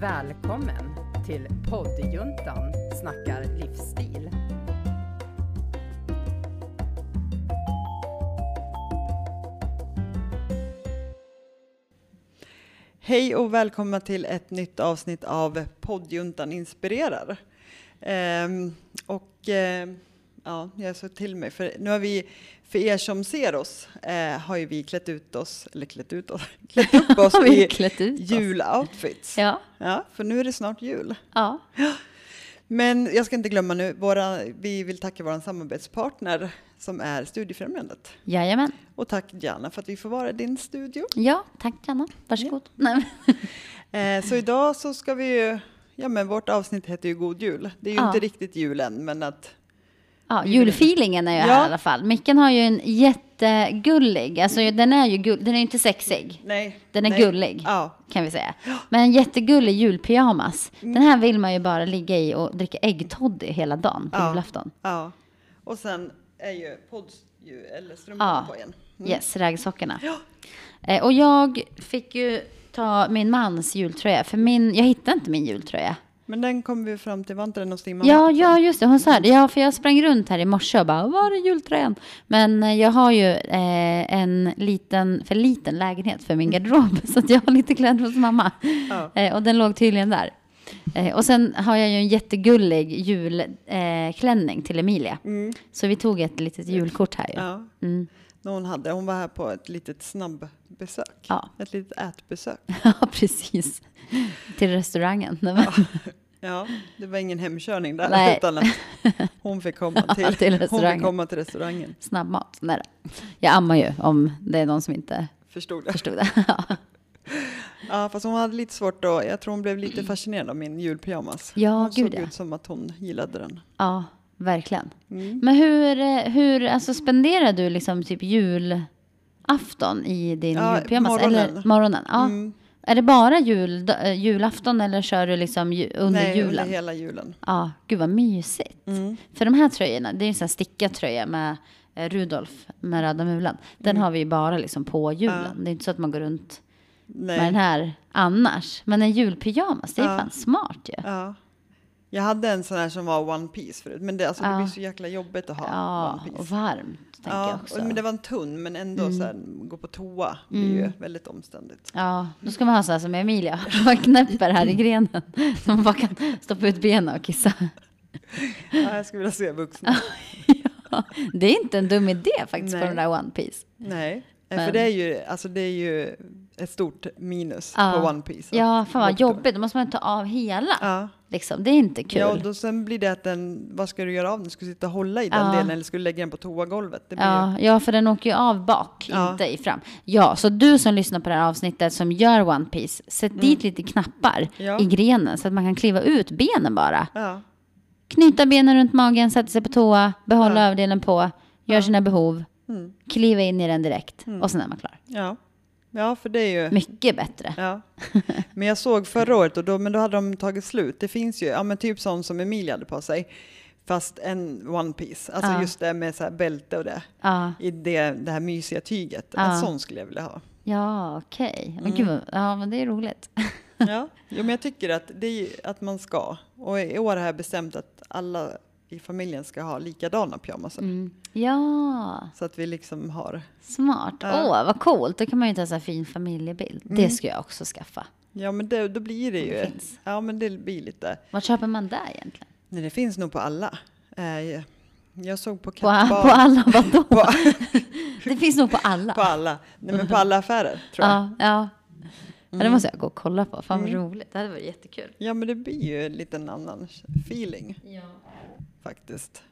Välkommen till poddjuntan snackar livsstil. Hej och välkomna till ett nytt avsnitt av poddjuntan inspirerar. Ehm, och eh, ja, jag sa till mig, för nu har vi, för er som ser oss, eh, har ju vi klätt ut oss, eller klätt ut oss, klätt upp oss i klätt ut oss? juloutfits. Ja. Ja, för nu är det snart jul. ja. Men jag ska inte glömma nu, våra, vi vill tacka vår samarbetspartner som är Studiefrämjandet. Jajamän. Och tack Diana för att vi får vara i din studio. Ja, tack Anna. Varsågod. Men- Eh, så idag så ska vi ju, ja men vårt avsnitt heter ju God Jul. Det är ju Ja. inte riktigt jul än, men att, Ja, julfeelingen är ju här Ja. i alla fall. Micken har ju en jättegullig, alltså den är ju gull, den är inte sexig. nej. Den är nej. gullig, Ja, kan vi säga. Men en jättegullig julpyjamas. Mm. Den här vill man ju bara ligga i och dricka äggtoddy hela dagen på Ja. julafton. ja. Och sen är ju pods, ju, eller strumporna Ja. på igen. Mm. Yes, ragsockorna. Ja. Eh, och jag fick ju ta min mans jultröja, för min, jag hittade inte min jultröja. Men den kom vi fram till, var inte den hos din mamma? Ja, ja, just det. Hon sa det. Ja, för jag sprang runt här i morse och bara, var är jultröjan? Men eh, jag har ju eh, en liten, för liten lägenhet för min garderob. Så jag har lite kläder hos mamma. Ja. Eh, och den låg tydligen där. Eh, och sen har jag ju en jättegullig julklänning eh, till Emilia. Mm. Så vi tog ett litet julkort här ju. ja. Mm. När hon hade, hon var här på ett litet snabbbesök. Ja. Ett litet ätbesök. ja, precis. Till restaurangen. Men- Ja, det var ingen hemkörning där, Nej. utan att hon fick komma till, Till hon fick restaurangen. komma till restaurangen. Snabbmat. Nej, jag ammar ju om det är någon som inte Förstod det. förstod det. Ja. Ja, fast hon hade lite svårt då. Jag tror hon blev lite fascinerad av min julpyjamas. Ja, hon gud, såg ja. ut som att hon gillade den. Ja, verkligen. Mm. Men hur, eh, hur alltså spenderar du liksom typ julafton i din Ja, julpyjamas? morgonen. Eller morgonen? Ja. Mm. Är det bara jul, äh, julafton eller kör du liksom ju, under Nej, julen? under hela julen. Ja, gud vad mysigt. Mm. För de här tröjorna, det är en sån här stickad tröja med eh, Rudolf med röda mulen. Den har vi ju bara liksom på julen. Mm. Ja. Det är inte så att man går runt Nej. med den här annars. Men en julpyjamas, det är Ja. fan smart ju. Ja. Jag hade en sån här som var one piece förut, men det, alltså, det Ja. blir så jäkla jobbigt att ha Ja, one och piece. varmt tänker jag Ja, också. Mm. och, men det var en tunn, men ändå så här, gå på toa blir ju väldigt omständigt. Ja, då ska man ha så här som Emilia, man knäpper här i grenen. Så man bara kan stoppa ut benen och kissa. Ja, jag skulle vilja se vuxna. Ja, det är inte en dum idé faktiskt på Nej. den där One Piece. Nej, Men- för det är, ju, alltså, det är ju ett stort minus Ja. på one piece. Ja, fan vad jobbigt, då måste man ta av hela. Ja. Liksom. Det är inte kul. Ja, och då sen blir det att den, vad ska du göra av den? Ska du sitta och hålla i den Ja. delen eller ska du lägga den på toagolvet? Det ju, Ja, ja, för den åker ju av bak, Ja. inte i fram. Ja, så du som lyssnar på det här avsnittet som gör One Piece, sätt dit lite knappar Mm. I grenen så att man kan kliva ut benen bara. Knyta benen runt magen, sätta sig på toa, behålla överdelen på, gör sina behov, Mm. kliva in i den direkt och sen är man klar. Ja. för det är ju... Mycket bättre. Ja. Men jag såg förra året, och då, men då hade de tagit slut. Det finns ju, ja men typ sån som Emilia hade på sig. Fast en one piece. Alltså Ja. just det med så bälte och det. Ja, I det, det här mysiga tyget. En Ja. sån skulle jag vilja ha. ja okej. Men Mm. ja men det är roligt. Ja, jo, men jag tycker att, det är, att man ska. Och i år har jag bestämt att alla i familjen ska ha likadana pyjamasar. Mm. Ja, Så att vi liksom har, smart. Åh, Ja. vad coolt. Då kan man ju ta en fin familjebild. Mm. Det ska jag också skaffa. ja men det, då blir det Om ju, det finns. ja men det blir lite, Vart köper man där egentligen? nej det finns nog på alla. Eh, jag såg på På, Kattbar. på alla vadå? På, Det finns nog på alla. på alla, nej men på alla affärer tror jag. ja, ja. ja, det måste jag gå och kolla på. Fan vad roligt. Det hade varit jättekul. Ja men det blir ju en liten annan feeling Ja. Faktiskt.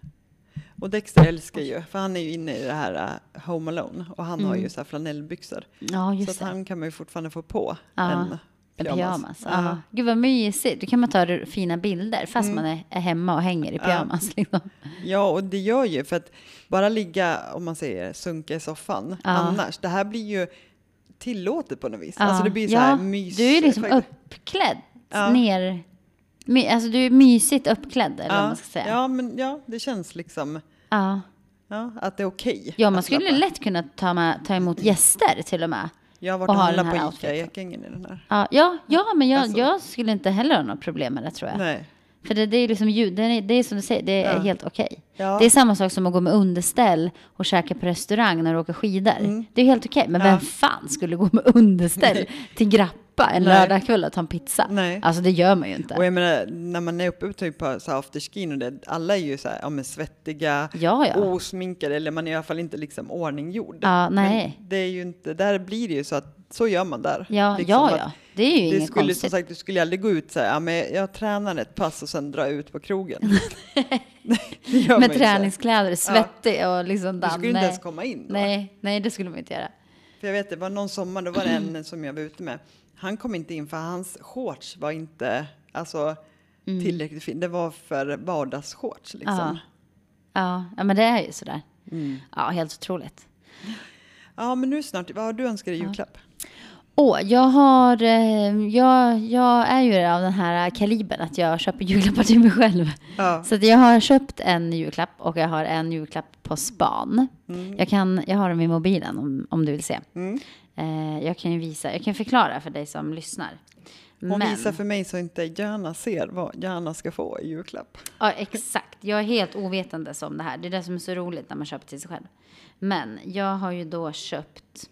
Och Dexter älskar ju, för han är ju inne i det här uh, Home Alone och han har ju så här flanellbyxor. ja, Så Mm. att det. han kan man ju fortfarande få på Ja, en pyjamas. pyjamas. Ja. Ja. Gud vad mysigt. Då kan man ta fina bilder fast Mm. man är, är hemma och hänger i pyjamas. Liksom. Ja, och det gör ju för att bara ligga, om man säger sunka i soffan Ja. annars, det här blir ju tillåtet på något vis. Ja. Alltså det blir så ja, här mys. Du är liksom faktiskt. uppklädd Ja. ner. My, alltså du är mysigt uppklädd eller vad ja. man ska säga. Ja, men ja, det känns liksom Ja. ja, att det är okej. Ja, man skulle lätt kunna ta, med, ta emot gäster till och med. Jag har varit Och handlat på. Ica Ekängen i den här. Ja, ja, ja men jag, Alltså. jag skulle inte heller ha något problem med det tror jag. Nej. För det, det är liksom ljud, det är, det är som du säger, det är Ja. helt okej. Ja. Det är samma sak som att gå med underställ och käka på restaurang när du åker skidor. Det är helt okej, men Mm. Ja. vem fan skulle gå med underställ till Grappa en Nej. lördagkväll och ta en pizza? Nej. Alltså det gör man ju inte. Och jag menar, när man är uppe typ på så här afterskin och det, alla är ju så här, ja men svettiga, Ja, ja. osminkade, eller man är i alla fall inte liksom ordninggjord. Ja, nej. Men det är ju inte, där blir det ju så att så gör man där. Ja, Liksom ja, ja. Det är ju Det inget skulle som konstigt. sagt, du skulle aldrig gå ut så här, ja men jag tränar ett pass och sen dra ut på krogen. Med träningskläder, svettig och liksom Du damm. skulle inte ens komma in nej, nej, det skulle man inte göra. För jag vet, det var någon sommar, då var det en som jag var ute med. Han kom inte in för hans shorts var inte alltså, Mm. tillräckligt fin. Det var för vardagsshorts liksom. Ja. Ja, men det är ju sådär. Mm. Ja, helt otroligt. Ja, men nu snart, vad har du önskat dig i julklapp? Åh, jag har, eh, jag, jag är ju av den här kalibern att jag köper julklappar till mig själv. Ja. Så jag har köpt en julklapp och jag har en julklapp på span. Jag, kan, jag har dem i mobilen om, om du vill se. Mm. Eh, jag kan ju visa, jag kan förklara för dig som lyssnar. Hon Men- visar för mig så inte Johanna ser vad Johanna ska få i julklapp. Ja, exakt. Jag är helt ovetande om det här. Det är det som är så roligt när man köper till sig själv. Men jag har ju då köpt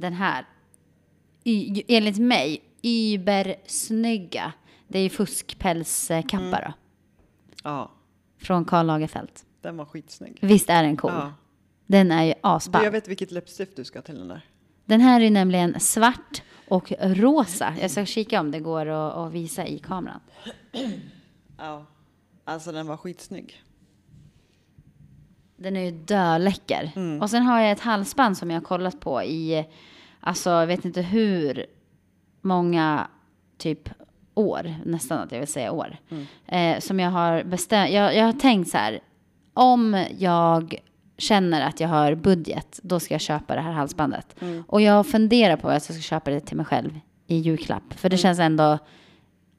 den här, y, enligt mig, übersnygga. Det är ju fuskpälskappa då, Ja, från Karl Lagerfeld. den var skitsnygg. Visst är den cool? Ja. Den är ju asball. jag vet vilket läppstift du ska till den där. Den här är nämligen svart och rosa. Jag ska kika om det går att, att visa i kameran. Ja, alltså den var skitsnygg. Den är ju döläcker. Mm. Och sen har jag ett halsband som jag har kollat på i, alltså jag vet inte hur många typ år, nästan att jag vill säga år. Mm. Eh, som jag har bestämt, jag, jag har tänkt så här, om jag känner att jag har budget, då ska jag köpa det här halsbandet. Mm. Och jag funderar på att jag ska köpa det till mig själv i julklapp. För det Mm. känns ändå,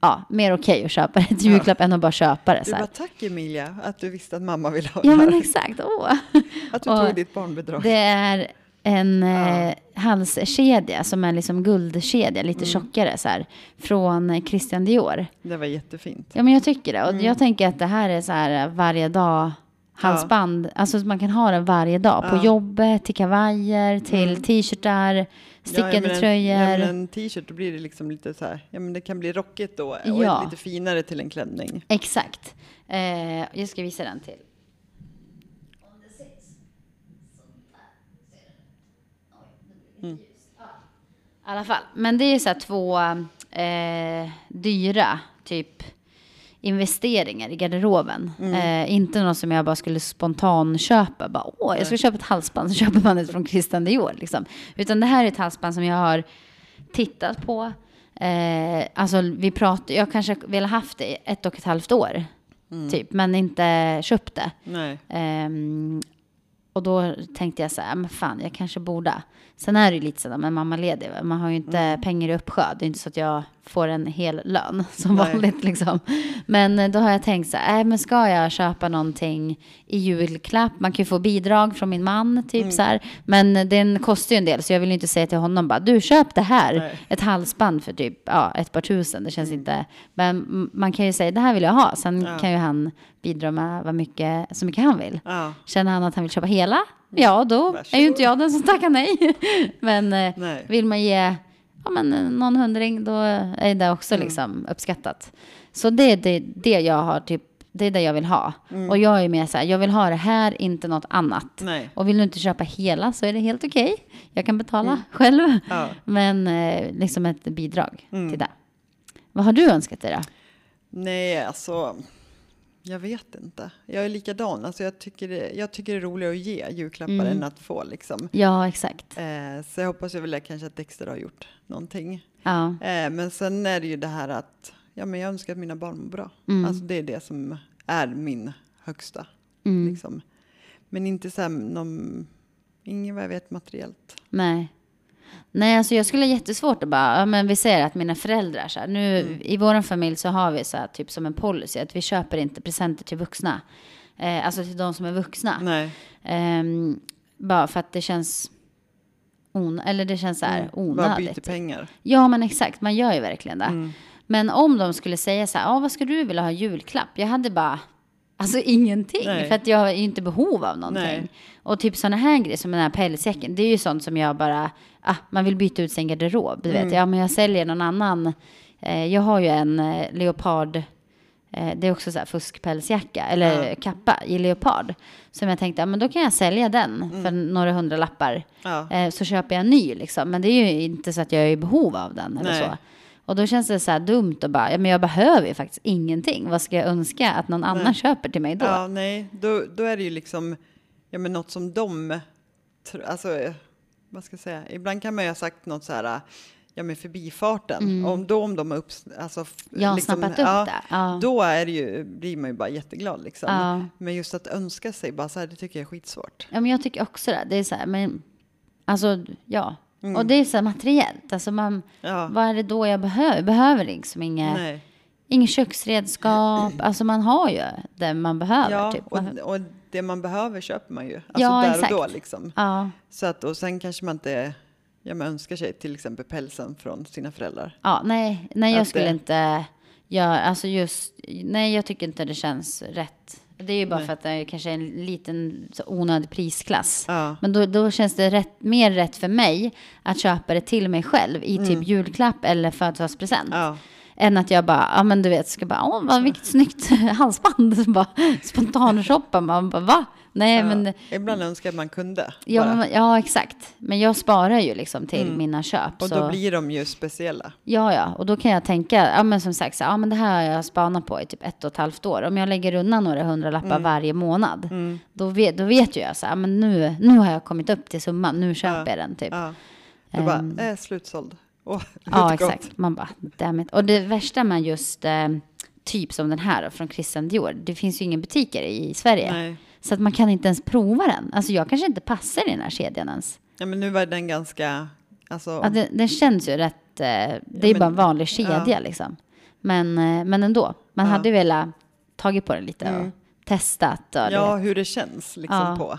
ja, mer okej att köpa det till julklapp än att bara köpa det. Du Så här. bara, tack Emilia, att du visste att mamma ville ha Ja det men här. exakt, åh. Att du och tog ditt barnbidrag. Det är en Ja. eh, halskedja som är liksom guldkedja, lite Mm. tjockare så här, från eh, Christian Dior. Det var jättefint. Ja men jag tycker det. Och Mm. jag tänker att det här är så här eh, varje dag halsband. Alltså man kan ha den varje dag. På Ja. jobbet, till kavajer, till Mm. t-shirtar, stickade ja, en, tröjor. Ja, men en t-shirt, då blir det liksom lite så här, ja men det kan bli rockigt då och Ja. lite finare till en klänning. Exakt. Eh, jag ska visa den till. Mm. I alla fall. Men det är så här två eh, dyra typ investeringar i garderoben. Eh, inte något som jag bara skulle spontan köpa. Bara, Åh, jag ska köpa ett halsband, så köper man det från Christian Dior. Liksom. Utan det här är ett halsband som jag har tittat på. Eh, alltså vi pratar, jag kanske ha haft det i ett och ett halvt år. Typ, men inte köpt det. Ehm, och då tänkte jag så här, men fan, jag kanske borde. Sen är det ju lite sådär, men mamma ledig, va? man har ju inte pengar i uppsjö. Det är inte så att jag får en hel lön som Nej. vanligt liksom. Men eh, då har jag tänkt så här, äh, men ska jag köpa någonting i julklapp? Man kan ju få bidrag från min man, typ så här. Men den kostar ju en del, så jag vill ju inte säga till honom bara, du köp det här. Nej. Ett halsband för typ, ja, ett par tusen. Det känns inte, men mm, man kan ju säga, det här vill jag ha. Sen Ja. kan ju han bidra med vad mycket, så mycket han vill. Ja, Känner han att han vill köpa hela? Ja, då är ju Varsågod. inte jag den som tackar nej. men eh, nej. vill man ge ja, men, eh, någon hundring, då är det också Mm. liksom uppskattat. Så det är det, det jag har, typ, det är det jag vill ha. Mm. Och jag är mer så här, jag vill ha det här, inte något annat. Nej. Och vill du inte köpa hela så är det helt okej. Jag kan betala själv. Ja. Men eh, liksom ett bidrag Mm. till det. Vad har du önskat dig då? Nej, alltså. Jag vet inte. Jag är likadan. Alltså, jag, tycker det, jag tycker det är roligare att ge julklappar Mm. än att få. Liksom. Ja, exakt. Eh, så jag hoppas jag väl kanske att Dexter har gjort någonting. Ja. Eh, men sen är det ju det här att ja, men jag önskar att mina barn mår bra. Mm. Alltså, det är det som är min högsta. Mm. Liksom. Men inte så här, någon, inget vad jag vet materiellt. Nej. Nej, alltså jag skulle ha jättesvårt att bara, ja, men vi säger att mina föräldrar så här, nu Mm. i vår familj så har vi så här typ som en policy att vi köper inte presenter till vuxna. Eh, alltså till de som är vuxna. Nej. Ehm, bara för att det känns on, eller det känns så här Bara byter onödigt. pengar. Ja, men exakt, man gör ju verkligen det. Mm. Men om de skulle säga så här, ah, vad ska du vilja ha julklapp? Jag hade bara, alltså ingenting. Nej. För att jag ju inte behov av någonting. Nej. Och typ sådana här grejer som den här pälsjäcken, det är ju sånt som jag bara, ah, man vill byta ut sin garderob. Du Mm. vet, ja men jag säljer någon annan. Eh, jag har ju en eh, leopard, eh, det är också så här fuskpälsjacka, eller kappa i leopard. Som jag tänkte, ja men då kan jag sälja den för några hundra lappar. Mm. Ja. Eh, så köper jag en ny liksom. Men det är ju inte så att jag är i behov av den eller Nej. så. Och då känns det så här dumt att bara, ja men jag behöver ju faktiskt ingenting. Vad ska jag önska att någon annan köper till mig då? Ja, nej, då, då är det ju liksom ja, men något som de, alltså, vad ska jag säga, ibland kan man ju ha sagt något så här, ja men förbifarten, om då om de har upp, alltså, Mm. Ja, snappat upp det. Ja. Då är det ju, blir man ju bara jätteglad liksom. Ja. Men just att önska sig, bara så här, det tycker jag är skitsvårt. Ja men jag tycker också det. Det är så här, men alltså ja. Mm. Och det är så här materiellt. Alltså man, Ja. vad är det då jag behöver? Jag behöver liksom inget, Nej. inget köksredskap. Alltså man har ju det man behöver. Ja, typ. och, och det man behöver köper man ju. Alltså Ja, där exakt. och då liksom. ja, Så att, och sen kanske man inte, ja men önskar sig till exempel pälsen från sina föräldrar. ja, nej, nej jag Att skulle det- inte göra, alltså just, nej jag tycker inte det känns rätt. Det är ju bara Nej. för att det är kanske är en liten så onödig prisklass. Ja. Men då, då känns det rätt, mer rätt för mig att köpa det till mig själv i typ julklapp eller födelsedagspresent. Mm. Ja. Än att jag bara, ja men du vet, ska bara, åh vad vilket snyggt halsband. Bara spontanshoppa, man bara va? Nej Ja. men, Ibland önskar jag att man kunde. ja, men, ja exakt. Men jag sparar ju liksom till mina köp. Mm. och så, då blir de ju speciella. Ja, ja, och då kan jag tänka, ja men som sagt, så, ja men det här har jag spanat på i typ ett och ett halvt år. Om jag lägger undan några hundralappar Mm. varje månad, då, vet, då vet ju jag så, ja men nu, nu har jag kommit upp till summan, nu köper Ja. jag den typ. Ja. Ehm. bara, eh, slutsåld. Åh, Ja, gott. exakt. Man bara, damn it. Och det värsta med just eh, typ som den här från Christian Dior, det finns ju ingen butiker i Sverige. Nej. Så att man kan inte ens prova den. Alltså jag kanske inte passar i den här kedjan ens. Ja, men nu var den ganska, alltså, Ja, den, den känns ju rätt, eh, det är ju bara en vanlig kedja ja. liksom. Men, eh, men ändå, man Ja. hade ju velat tagit på den lite och Mm. testat. Och ja, det. hur det känns liksom Ja. på.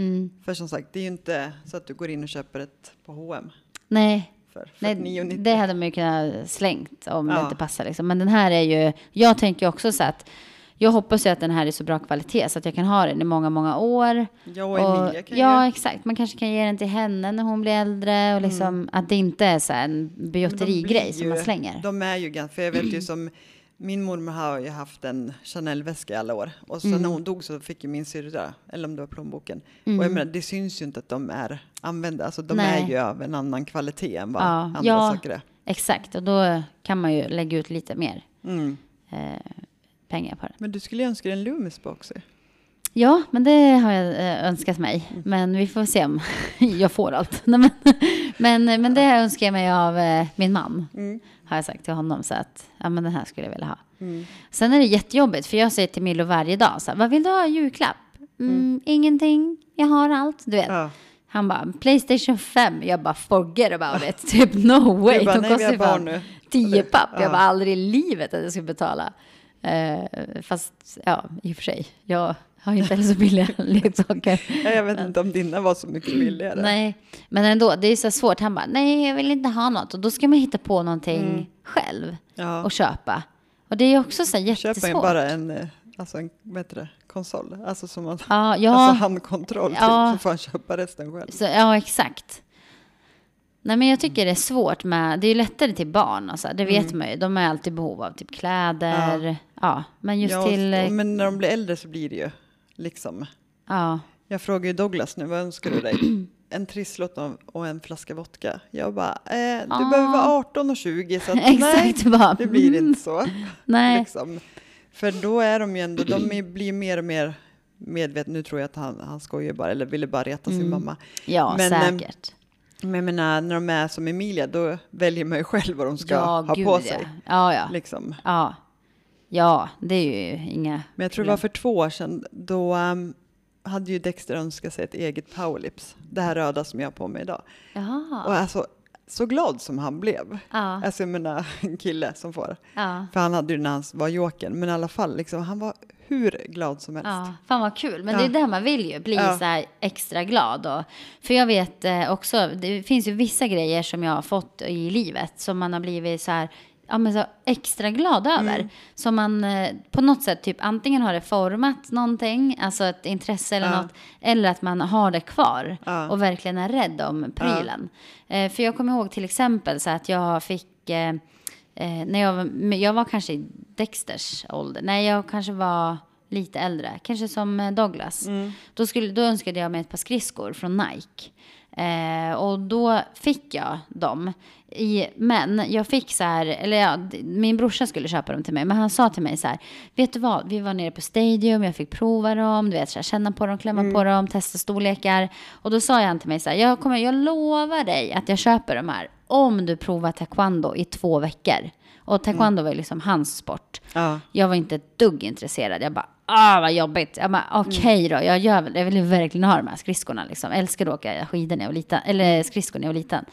Mm. För som sagt, det är ju inte så att du går in och köper ett på H&M Nej, för Nej, 49,90. det hade man ju kunnat slängt om det Ja. inte passar. Liksom. Men den här är ju, jag tänker också så att jag hoppas ju att den här är så bra kvalitet så att jag kan ha den i många, många år. Jag och Emilia kan ja, ju... exakt. Man kanske kan ge den till henne när hon blir äldre och liksom att det inte är så här en Mm. Bjotterigrej som man slänger. De är ju ganska, för jag vet ju som min mormor har ju haft en Chanel-väska i alla år. Och sen när hon dog så fick ju min syrra, eller om det var plånboken. Och jag menar, det syns ju inte att de är använda. Alltså de Nej. är ju av en annan kvalitet än vad Ja, andra ja. saker är. Exakt, och då kan man ju lägga ut lite mer Mm. eh, pengar på det. Men du skulle önska dig en Loomis box ju. Ja, men det har jag eh, önskat mig. Mm. Men vi får se om jag får allt. Men, men, men det önskar jag mig av eh, min man. Mm. Har jag sagt till honom. Så att ja, men den här skulle jag vilja ha. Sen är det jättejobbigt. För jag säger till Milo varje dag. Så här, Vad vill du ha i julklapp? Mm, Ingenting. Jag har allt. Du vet. Ja. Han bara, Playstation 5. Jag bara, forget about it. Typ no way. Du bara, De kostar ju fan nu. 10 papp. Ja. Jag bara, aldrig i livet att jag skulle betala. Eh, fast, ja, i och för sig. Jag har inte heller så billiga leksaker. Ja, Jag vet inte om dina var så mycket billigare. Nej, men ändå, det är så svårt. Han bara, nej, jag vill inte ha något. Och då ska man hitta på någonting Mm. själv Ja. och köpa. Och det är också så här Köper jättesvårt. man bara en, eh, alltså en, vad heter det, konsol. Alltså som man, Ja, ja, alltså handkontroll Ja. till, så får han köpa resten själv. så, ja, exakt. Nej, men jag tycker det är svårt med, det är ju lättare till barn, alltså, det vet Mm. man ju. De är alltid behov av typ kläder. Ja, men just ja, till, eh, Men när de blir äldre så blir det ju liksom. ja, Jag frågar ju Douglas nu, vad önskar du dig? En trisslott och- en flaska vodka. Jag bara, eh, du Ah. behöver vara 18 och 20 så att, nej, bara, det blir mm, inte så. Nej, Liksom. För då är de ju ändå, de blir mer och mer medvetna. Nu tror jag att han, han skojar bara, eller ville bara reta sin Mm. mamma. ja, Men, eh, säkert. Men jag menar, när de är som Emilia, då väljer man ju själv vad de ska ja, ha gud, på sig. Ja, ja. Liksom. Ja. Ja, det är ju inga... Men jag tror det var för två år sedan, då um, hade ju Dexter önskat sig ett eget powerlips. Det här röda som jag har på mig idag. Jaha. Och alltså, så glad som han blev. Ja. Alltså jag menar en kille som får. Ja. För han hade ju när han var jokern. Men i alla fall, liksom, han var hur glad som helst. Ja, fan vad kul. Men Ja. det är det man vill ju, bli Ja. så extra glad. Och, för jag vet eh, också, det finns ju vissa grejer som jag har fått i livet som man har blivit så här, ja, men så extra glad Mm. över. Som man eh, på något sätt, typ antingen har det format någonting, alltså ett intresse eller Ja. något, eller att man har det kvar Ja. och verkligen är rädd om prylen. Eh, för jag kommer ihåg till exempel så att jag fick eh, Eh, när jag, jag var kanske i Dexters ålder. Nej, jag kanske var lite äldre. Kanske som eh, Douglas. Då, skulle, då önskade jag mig ett par skridskor från Nike. Eh, och då fick jag dem. I, men jag fick så här, eller ja, min brorsa skulle köpa dem till mig. Men han sa till mig så här, vet du vad, vi var nere på Stadium, jag fick prova dem, du vet, så här, känna på dem, klämma på dem, testa storlekar. Och då sa han till mig så här, jag, kommer, jag lovar dig att jag köper de här om du provar taekwondo i två veckor. Och taekwondo var ju liksom hans sport. Ja. Jag var inte ett dugg intresserad. Jag bara, ah vad jobbigt. Jag bara, okej då, jag, gör, jag vill verkligen ha de här skridskorna. Liksom. Älskade att åka skidor när jag var liten, eller skridskor när jag var liten.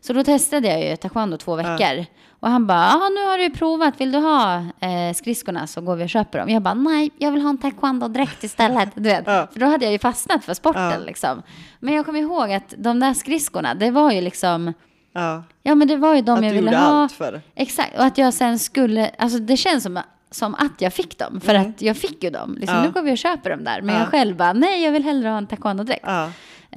Så då testade jag ju taekwondo två veckor. Och han bara, ah, nu har du provat, vill du ha eh, skridskorna så går vi och köper dem. Jag bara, nej, jag vill ha en taekwondo-dräkt istället. Du vet. Ja. För då hade jag ju fastnat för sporten Ja. liksom. Men jag kommer ihåg att de där skridskorna, det var ju liksom, Ja. ja men det var ju de Att jag du ville gjorde ha. allt för. Exakt, och att jag sen skulle, alltså det känns som, som att jag fick dem, för att jag fick ju dem. Liksom, Mm. Ja. Nu går vi och köper dem där, men Ja. jag själv bara, nej jag vill hellre ha en taekwondo-dräkt. Ja.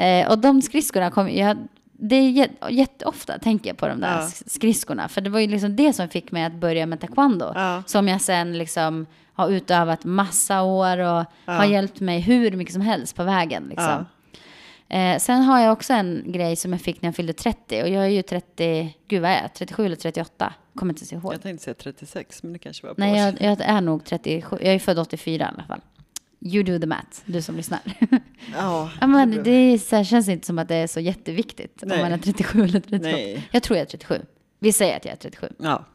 Eh, och de skridskorna kom, jag, det är jät- jätteofta tänker jag på de där Ja. skridskorna, för det var ju liksom det som fick mig att börja med taekwondo. Ja. Som jag sen liksom har utövat massa år och har hjälpt mig hur mycket som helst på vägen. Liksom. Eh, sen har jag också en grej som jag fick när jag fyllde 30 och jag är ju 30, gud vad är jag, 37 eller 38? Kommer inte ihåg. Jag tänkte säga 36, men det kanske var på Nej, jag, jag är nog 37. Jag är född 84 i alla fall. You do the math, du som lyssnar. Ja, men det är, här, känns inte som att det är så jätteviktigt Nej. om man är 37 eller 38. Nej. Jag tror jag är 37. Vi säger att jag är 37. ja.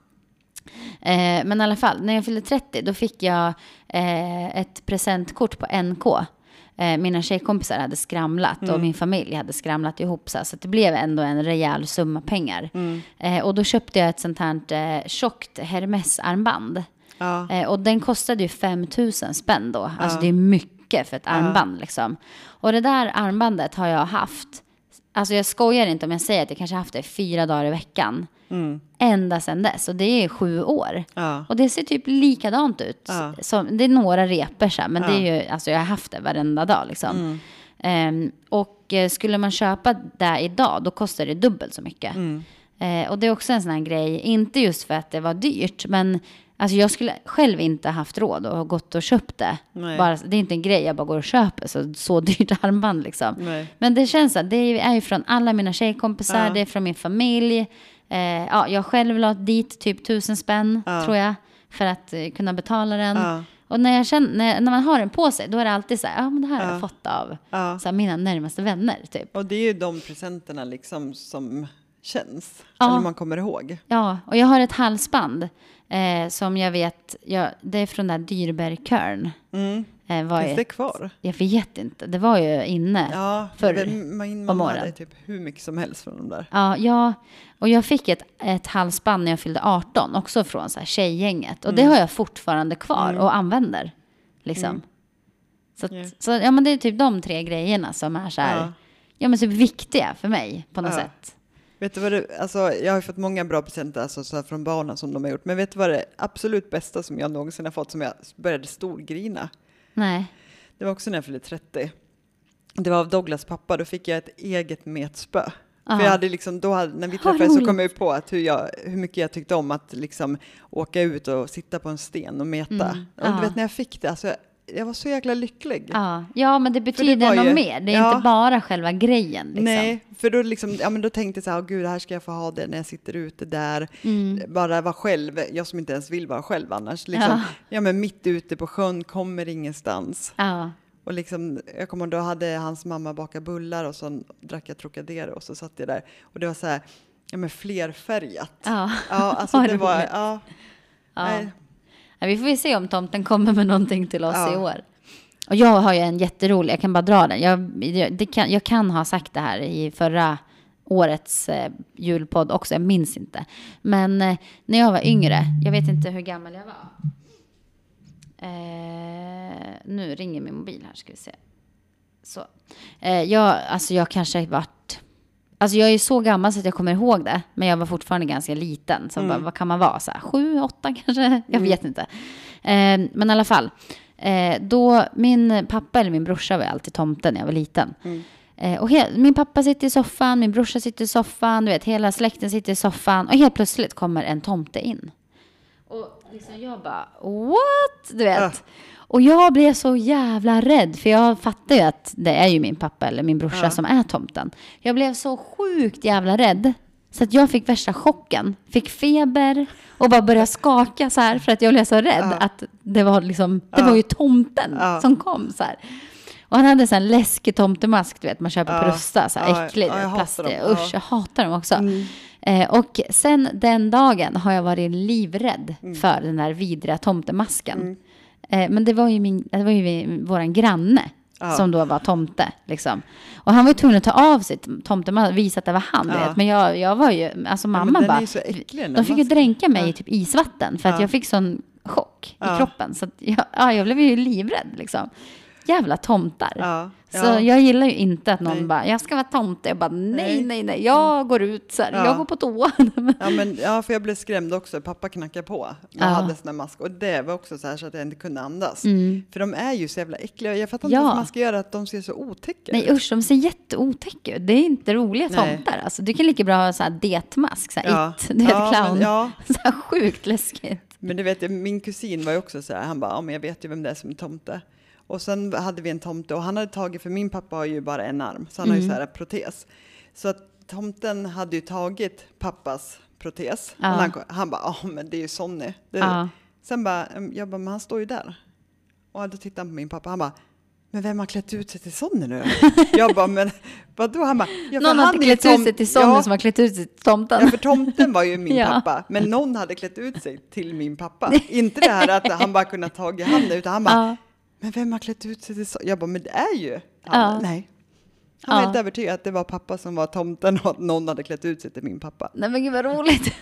Eh, men i alla fall, när jag fyllde 30 då fick jag eh, ett presentkort på NK. Eh, mina tjejkompisar hade skramlat och min familj hade skramlat ihop så, så det blev ändå en rejäl summa pengar. Eh, och då köpte jag ett sånt här eh, tjockt Hermes-armband. Ja. Eh, och den kostade ju 5 000 spänn då. Alltså det är mycket för ett armband liksom. Och det där armbandet har jag haft. Alltså jag skojar inte om jag säger att jag kanske haft det fyra dagar i veckan. Ända sedan dess. Och det är sju år. Ja. Och det ser typ likadant ut. Ja. Som, det är några repor så här, men Ja. det är ju, alltså jag har haft det varenda dag liksom. Ehm, och eh, skulle man köpa det idag, då kostar det dubbelt så mycket. Eh, och det är också en sån här grej, inte just för att det var dyrt, men alltså jag skulle själv inte haft råd och gått och köpt det. Bara, det är inte en grej jag bara går och köper, så, så dyrt armband liksom. Nej. Men det känns att det är ju från alla mina tjejkompisar, Ja. det är från min familj. Eh, ja, jag själv la dit typ tusen spänn, Ja. tror jag, för att eh, kunna betala den. Ja. Och när, jag känner, när, när man har den på sig, då är det alltid så här, ja men det här har Ja. jag fått av så här, mina närmaste vänner, typ. Och det är ju de presenterna liksom som känns. Ja. Eller man kommer ihåg. Ja, och jag har ett halsband eh, som jag vet, ja, det är från den där Dyrberg-körn. Mm. Eh, Finns ju det kvar? Jag vet inte, det var ju inne. Ja, förr men min om mamma åren. hade typ hur mycket som helst från de där. Ja, ja, och jag fick ett, ett halsband när jag fyllde 18, också från så här tjejgänget. Och det Mm. har jag fortfarande kvar och använder. Liksom. Så, att, Ja. så ja, men det är typ de tre grejerna som är så här, ja. Ja. men så viktiga för mig på något Ja. sätt. Vet du vad det, alltså jag har fått många bra presenter alltså, så från barnen som de har gjort. Men vet du vad det absolut bästa som jag någonsin har fått som jag började storgrina? Nej. Det var också när jag fyllde 30. Det var av Douglas pappa, då fick jag ett eget metspö. Aha. För jag hade liksom, då hade, när vi träffades så kom jag på att hur, jag, hur mycket jag tyckte om att liksom åka ut och sitta på en sten och meta. Mm, Och du vet när jag fick det, alltså, jag, jag var så jäkla lycklig. Ja. ja, men det betyder var något ju- mer. Det är ja. inte bara själva grejen. Liksom. Nej, för då, liksom, ja, men då tänkte jag så här, "Åh, gud, här ska jag få ha det när jag sitter ute där. Mm. Bara vara själv, jag som inte ens vill vara själv annars. Liksom, Ja. ja. men mitt ute på sjön, kommer ingenstans. Ja. Och liksom, jag kommer då hade hans mamma bakat bullar och så drack jag Trocadero och så satt jag där. Och det var så här, ja men flerfärgat. Ja. Ja, alltså det var, ja. Ja. Nej, vi får ju se om tomten kommer med någonting till oss Ja. i år. Och jag har ju en jätterolig, jag kan bara dra den. Jag, kan, jag kan ha sagt det här i förra årets eh, julpodd också, jag minns inte. Men eh, när jag var yngre, jag vet inte hur gammal jag var. Eh, nu ringer min mobil här, ska vi se. Så. Eh, jag, alltså jag kanske varit... Alltså jag är så gammal så att jag kommer ihåg det. Men jag var fortfarande ganska liten. Så bara, vad kan man vara? Så här, sju, åtta kanske? Jag vet inte. Eh, men i alla fall. Eh, då, min pappa eller min brorsa var alltid tomten när jag var liten. Eh, och min pappa sitter i soffan, min brorsa sitter i soffan, du vet, hela släkten sitter i soffan. Och helt plötsligt kommer en tomte in. Liksom jag bara, what? Du vet. Ja. Och jag blev så jävla rädd, för jag fattar ju att det är ju min pappa eller min brorsa Ja. som är tomten. Jag blev så sjukt jävla rädd. Så att jag fick värsta chocken. Fick feber och bara började skaka så här för att jag blev så rädd Ja. att det var liksom, det var ju tomten som kom så här. Och han hade en sån här läskig tomtemask, du vet, man köper på. Rusta, så här äcklig, plastig. dem. Usch, Ja. jag hatar dem också. Mm. Eh, och sen den dagen har jag varit livrädd Mm. för den där vidriga tomtemasken. Eh, men det var ju, min, det var ju vi- våran granne Ja. som då var tomte. Liksom. Och han var ju tvungen att ta av sig tomtemasken och visa att det var han. Ja. Men jag, jag var ju, alltså mamma är bara, äcklig, de fick ju dränka mig Ja. i typ isvatten för att Ja. jag fick sån chock Ja. i kroppen. Så jag, ja, jag blev ju livrädd liksom. Jävla tomtar. Ja, Så ja. jag gillar ju inte att någon Nej. bara, jag ska vara tomte. Jag bara, nej, Nej. nej, nej, jag går ut så här, Ja. jag går på toa. Ja, men, ja, för jag blev skrämd också. Pappa knackade på och hade sån här mask. Och det var också så här så att jag inte kunde andas. Mm. För de är ju så jävla äckliga. Jag fattar inte vad man ska göra att de ser så otäcka Nej ut. usch, de ser jätteotäcka ut. Det är inte roliga Nej. tomtar. Alltså, du kan lika bra ha så här detmask, så här Ja. it, du vet clown. men-. Så här sjukt läskigt. Men det vet min kusin var ju också så här, han bara, ja men jag vet ju vem det är som är tomte. Och sen hade vi en tomte och han hade tagit, för min pappa har ju bara en arm, så han har ju så Mm. här protes. Så att tomten hade ju tagit pappas protes. Ja. Han, han bara, ja men det är ju Sonny. Ja. Sen bara, "Mm, jag bara, men han står ju där. Och då tittade han på min pappa, han bara, men vem har klätt ut sig till Sonny nu? jag bara, men vadå? Han bara, ja, Någon hade klätt ut sig till Sonny ja, som har klätt ut sig till tomten. Ja, för tomten var ju min Ja. pappa, men någon hade klätt ut sig till min pappa. Inte det här att han bara kunnat ta i handen, utan han bara. Men vem har klätt ut sig till så? Jag bara, men det är ju han. Ja. Nej. Han var Ja. helt övertygad att det var pappa som var tomten och att någon hade klätt ut sig till min pappa. Nej men gud vad roligt.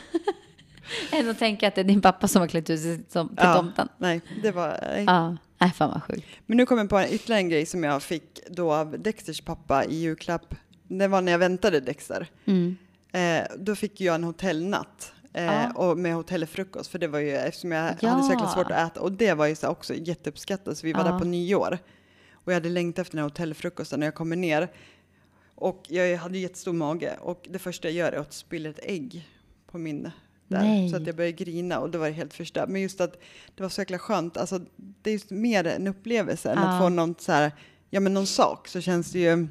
Än att tänka att det är din pappa som har klätt ut sig till tomten. Nej, det var... Nej. Ja, nej fan vad sjukt. Men nu kommer jag på en ytterligare en grej som jag fick då av Dexters pappa i julklapp. Det var när jag väntade Dexter. Mm. Eh, då fick jag en hotellnatt. Eh, Ja. och med hotellfrukost, för det var ju eftersom jag hade så jäkla Ja. svårt att äta. Och det var ju så också jätteuppskattat, så vi var Ja. där på nyår. Och jag hade längtat efter den här hotellfrukosten när jag kommer ner. Och jag hade jättestor mage och det första jag gör är att spilla ett ägg på min där. Nej. Så att jag började grina och då var det helt förstört. Men just att det var så jäkla skönt. Alltså, det är just mer en upplevelse än Ja. att få någon så här, ja men någon sak så känns det ju,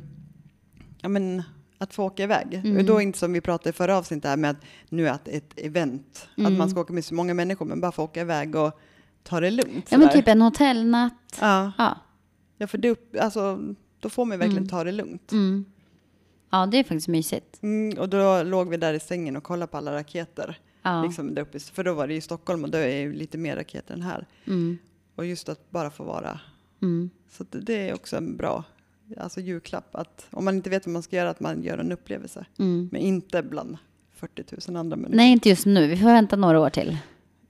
ja men att få åka iväg. Mm. Och då inte som vi pratade i förra avsnittet här med att nu är det ett event. Att Mm. man ska åka med så många människor men bara få åka iväg och ta det lugnt. Ja men typ en hotellnatt. Ja, Ja. ja för det, alltså, då får man verkligen Mm. ta det lugnt. Mm. Ja det är faktiskt mysigt. Mm, och då låg vi där i sängen och kollade på alla raketer. Ja. Liksom där uppe, för då var det i Stockholm och då är det ju lite mer raketer än här. Mm. Och just att bara få vara. Mm. Så att det- det är också en bra alltså julklapp. Att om man inte vet vad man ska göra, att man gör en upplevelse. Mm. Men inte bland 40 000 andra människor. Nej inte just nu, vi får vänta några år till.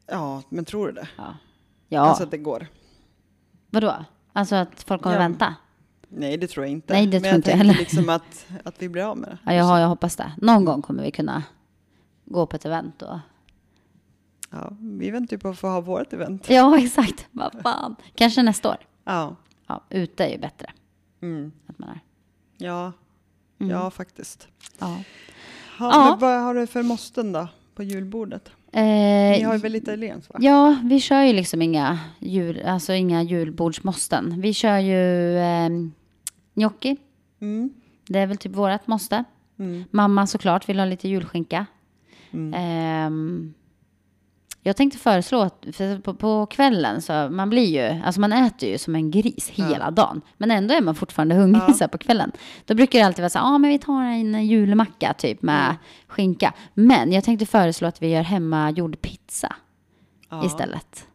Ja, men tror du det? Ja. Ja, Alltså att det går? vadå? Alltså att folk kommer Ja. vänta? Nej, det tror jag inte. Nej, det men tror inte jag heller. liksom att, att vi blir av med det. Ja, jag, har, jag hoppas det. Någon gång kommer vi kunna gå på ett event och... Ja, vi väntar ju på att få ha vårt event. Ja, exakt. Vad fan. Kanske nästa år. Ja, Ja, ute är ju bättre. Mm. Att man är. ja, Mm. ja faktiskt. Ja. Ha, Ja. Vad har du för måsten då på julbordet? Eh, Ni har ju väl lite italienskt va? Ja, vi kör ju liksom inga, jul, alltså inga julbordsmåsten. Vi kör ju eh, gnocchi. Mm. Det är väl typ vårat måste. Mm. Mamma såklart vill ha lite julskinka. Mm. Ehm, jag tänkte föreslå att för på, på kvällen så man blir ju, alltså man äter ju som en gris hela dagen. Men ändå är man fortfarande hungrig Ja. så på kvällen. Då brukar det alltid vara så här, ja ah, men vi tar en julmacka typ med Mm. skinka. Men jag tänkte föreslå att vi gör hemmagjord pizza Ja. istället.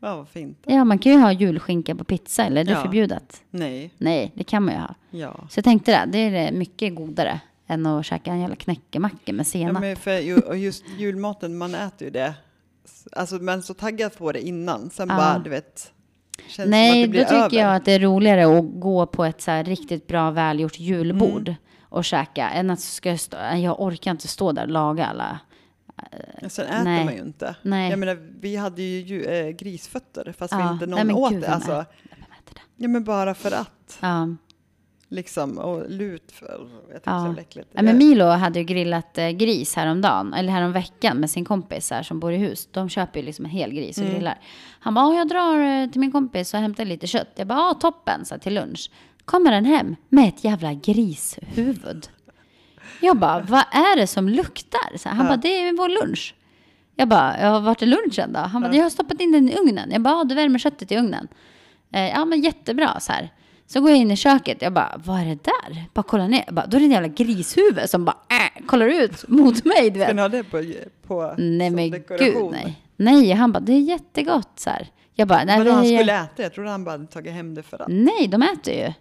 Ja, vad fint. Ja, man kan ju ha julskinka på pizza, eller är det Ja. förbjudet? Nej, Nej, det kan man ju ha. ja. Så jag tänkte det, det är mycket godare än att käka en jävla knäckemacka med ja senap. men för, just julmaten, man äter ju det alltså men så taggad på det innan. Sen Ja. bara, du vet, känns som att Nej, det då blir tycker över. jag att det är roligare att gå på ett så här riktigt bra välgjort julbord Mm. och käka än att ska jag, stå, jag orkar inte stå där och laga alla. Sen äter Nej. man ju inte. Nej. Jag menar, vi hade ju äh, grisfötter fast vi Ja. inte Nej, någon men åt gud, det. Alltså, ja men bara för att. Ja. Liksom, och lut. För, jag Ja. äckligt. Ja, men Milo hade ju grillat eh, gris häromdagen, eller häromveckan med sin kompis här, som bor i hus. De köper ju liksom en hel gris Mm. och grillar. Han bara, "Ja, jag drar eh, till min kompis och hämtar lite kött. Jag bara, ja toppen, så till lunch. Kommer den hem med ett jävla grishuvud. Jag bara, vad är det som luktar? Så han Ja. bara, det är vår lunch. Jag bara, ja, vart är lunchen då? Han bara, jag har stoppat in den i ugnen. Jag bara, du värmer köttet i ugnen. Eh, ja, men jättebra så här. Så går jag in i köket. Jag bara, vad är det där? Bara kollar ner. Jag bara, då är det en jävla grishuvud som bara äh, kollar ut mot mig. Du Ska vet. ni ha det på, på Nej men dekoration? gud nej. Nej, han bara, det är jättegott så här. Jag bara, nej, Vadå, han skulle äta? Jag trodde han bara hade tagit hem det för att. nej de äter ju.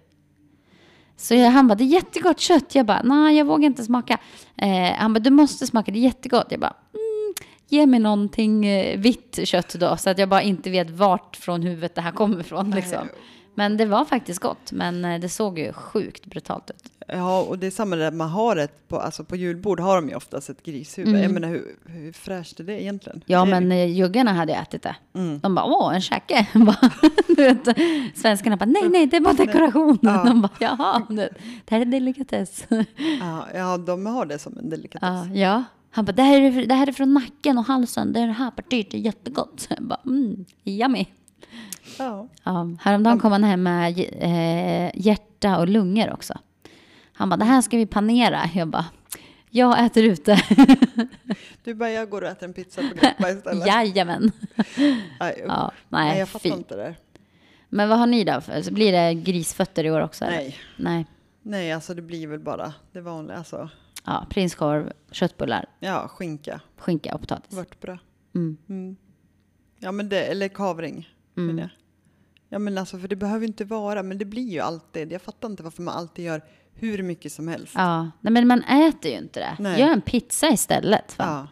Så jag, han bara, det är jättegott kött. Jag bara, nej jag vågar inte smaka. Eh, han bara, du måste smaka, det är jättegott. Jag bara, mm, ge mig någonting eh, vitt kött då. Så att jag bara inte vet vart från huvudet det här kommer ifrån. Liksom. Men det var faktiskt gott. Men eh, det såg ju sjukt brutalt ut. Ja, och det är samma där man har ett på, alltså på julbord har de ju oftast ett grishuvud. Jag menar hur, hur fräscht är det egentligen? Mm. Ja, det men det. eh, juggarna hade ju ätit det. Mm. De bara, åh, en käke. Vet, Svenskarna bara, nej, nej, det är bara dekoration. Ja. De bara, jaha, det, det här är delikatess. Ja, ja, de har det som en delikatess. Ja, ja. Han bara, det här, är, det här är från nacken och halsen. Det är det här partiet är jättegott. Jag bara, mm, yummy. Ja. Ja, häromdagen kom han hem med eh, hjärta och lungor också. Han bara, det här ska vi panera. Jag bara, jag äter ute. Du bara, jag går och äter en pizza på Greppa istället. Jajamän. Usch. Ja, Nej, nej, jag fattar fy. inte det. Men vad har ni då? Blir det grisfötter i år också? eller? Nej. Nej. Nej, alltså det blir väl bara det vanliga. Alltså, Ja, prinskorv, köttbullar, ja, skinka, skinka och potatis. vörtbröd. Mm. Mm. Ja, men det, eller kavring. Mm. menar jag. Ja, men alltså, för det behöver inte vara, men det blir ju alltid. Jag fattar inte varför man alltid gör hur mycket som helst. Ja, nej, men man äter ju inte det. Nej. Gör en pizza istället. Fan. Ja,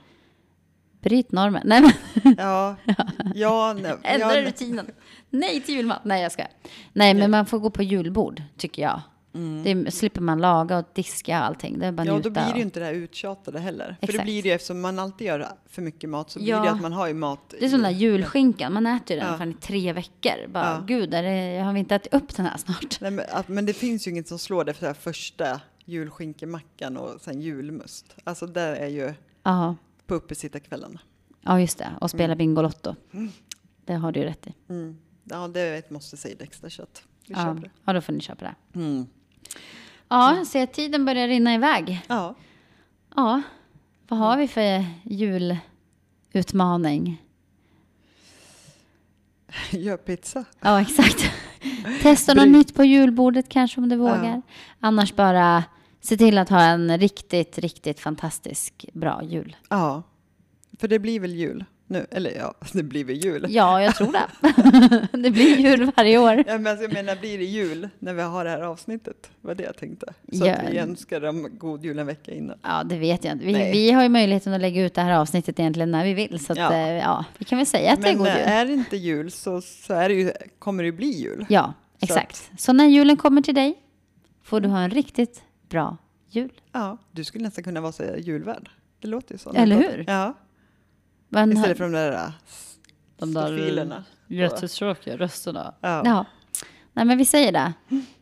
Bryt normen. Nej, men ja, ja, nej, ändra ja, rutinen. Nej till julmat. Nej, jag ska. Nej, men man får gå på julbord, tycker jag. Det slipper man laga och diska och allting. Det är bara Mm. Ja, njuta då blir det ju inte det här uttjatade heller. För det Exakt. blir det ju eftersom man alltid gör för mycket mat så blir Ja. det att man har ju mat. Det är som den där julskinkan. Man äter ju den Ja. fan i tre veckor. Bara, Ja. gud, är det, har vi inte ätit upp den här snart? Nej, men, men det finns ju inget som slår det för det första julskinkemackan och sen julmust. Alltså där är ju Ja, på uppesittarkvällarna. ja just det. Och spela Bingolotto. Det har du ju rätt i. Mm. Ja, det är ett måste säga extra kött. Vi Ja. köper det. ja, då får ni köpa det. Mm. Ja, att tiden börjar rinna iväg. Ja. Ja, vad har vi för julutmaning? Gör pizza. Ja, exakt. Testa något nytt på julbordet kanske om du vågar. Annars bara se till att ha en riktigt, riktigt fantastisk bra jul. Ja. För det blir väl jul nu? Eller ja, det blir väl jul. Ja, jag tror det. det blir jul varje år. Ja, men alltså, jag menar, blir det jul när vi har det här avsnittet? var det jag tänkte. Så Ja. att vi önskar dem god jul en vecka innan. Ja, det vet jag inte. Vi, vi har ju möjligheten att lägga ut det här avsnittet egentligen när vi vill. Så att, Ja. ja. ja, vi kan väl säga att det är Men god eh, jul. är det inte jul så, så är det ju, kommer det ju bli jul. Ja, Så exakt. Så när julen kommer till dig får du ha en riktigt bra jul. Ja, du skulle nästan kunna vara så julvärd. Det låter ju så. Eller hur? Ja, Men, istället för de där, äh, de där jättetråkiga rösterna. Ja. Ja. Nej, men vi säger det.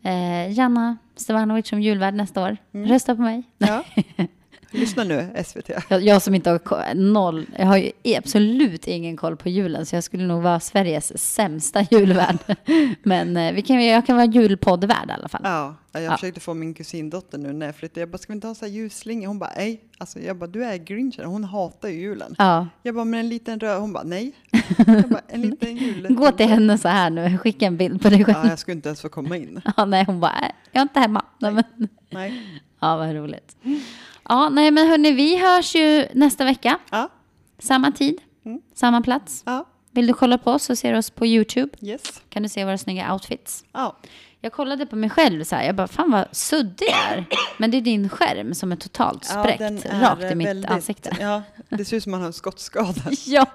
Eh, Janna Stevanovic som julvärd nästa år. Mm. Rösta på mig. Ja. Lyssna nu, SVT. Jag, jag som inte har noll, jag har ju absolut ingen koll på julen så jag skulle nog vara Sveriges sämsta julvärd. Men eh, vi kan, jag kan vara julpoddvärd i alla fall. Ja, jag Ja. försökte få min kusindotter nu när jag flyttade. Jag bara, ska vi inte ha så här ljusslinga? Hon bara, nej. Alltså, jag bara, du är grinchen. Hon hatar ju julen. Ja. Jag bara, men en liten röd. Hon bara, nej. Jag bara, en liten jul. Gå till henne så här nu, skicka en bild på dig själv. Ja, jag skulle inte ens få komma in. Ja, nej, hon bara, "Äh, jag är inte hemma. Nej. Nej. ja, vad roligt. Ja, nej, men hörni, vi hörs ju nästa vecka. Ja, Samma tid, Mm. samma plats. ja. Vill du kolla på oss så ser du oss på YouTube. Yes. Kan du se våra snygga outfits. Ja, Jag kollade på mig själv så här. Jag bara, fan vad suddig jag är. Men det är din skärm som är totalt spräckt den är rakt i mitt väldigt- ansikte. Ja, det ser ut som man har en skottskada. Ja,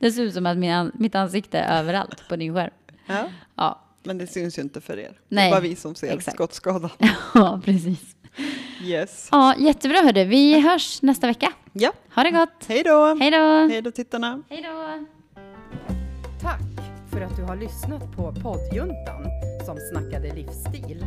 det ser ut som att min, mitt ansikte är överallt på din skärm. Ja, Ja, men det syns ju inte för er. Det Nej, är bara vi som ser exakt. skottskadan. ja precis. Yes. Ja, jättebra hördu. Vi hörs nästa vecka. Ja, Ha det gott. hej då! Hej då. Hej då tittarna! Hej då. Tack för att du har lyssnat på poddjuntan som snackade livsstil.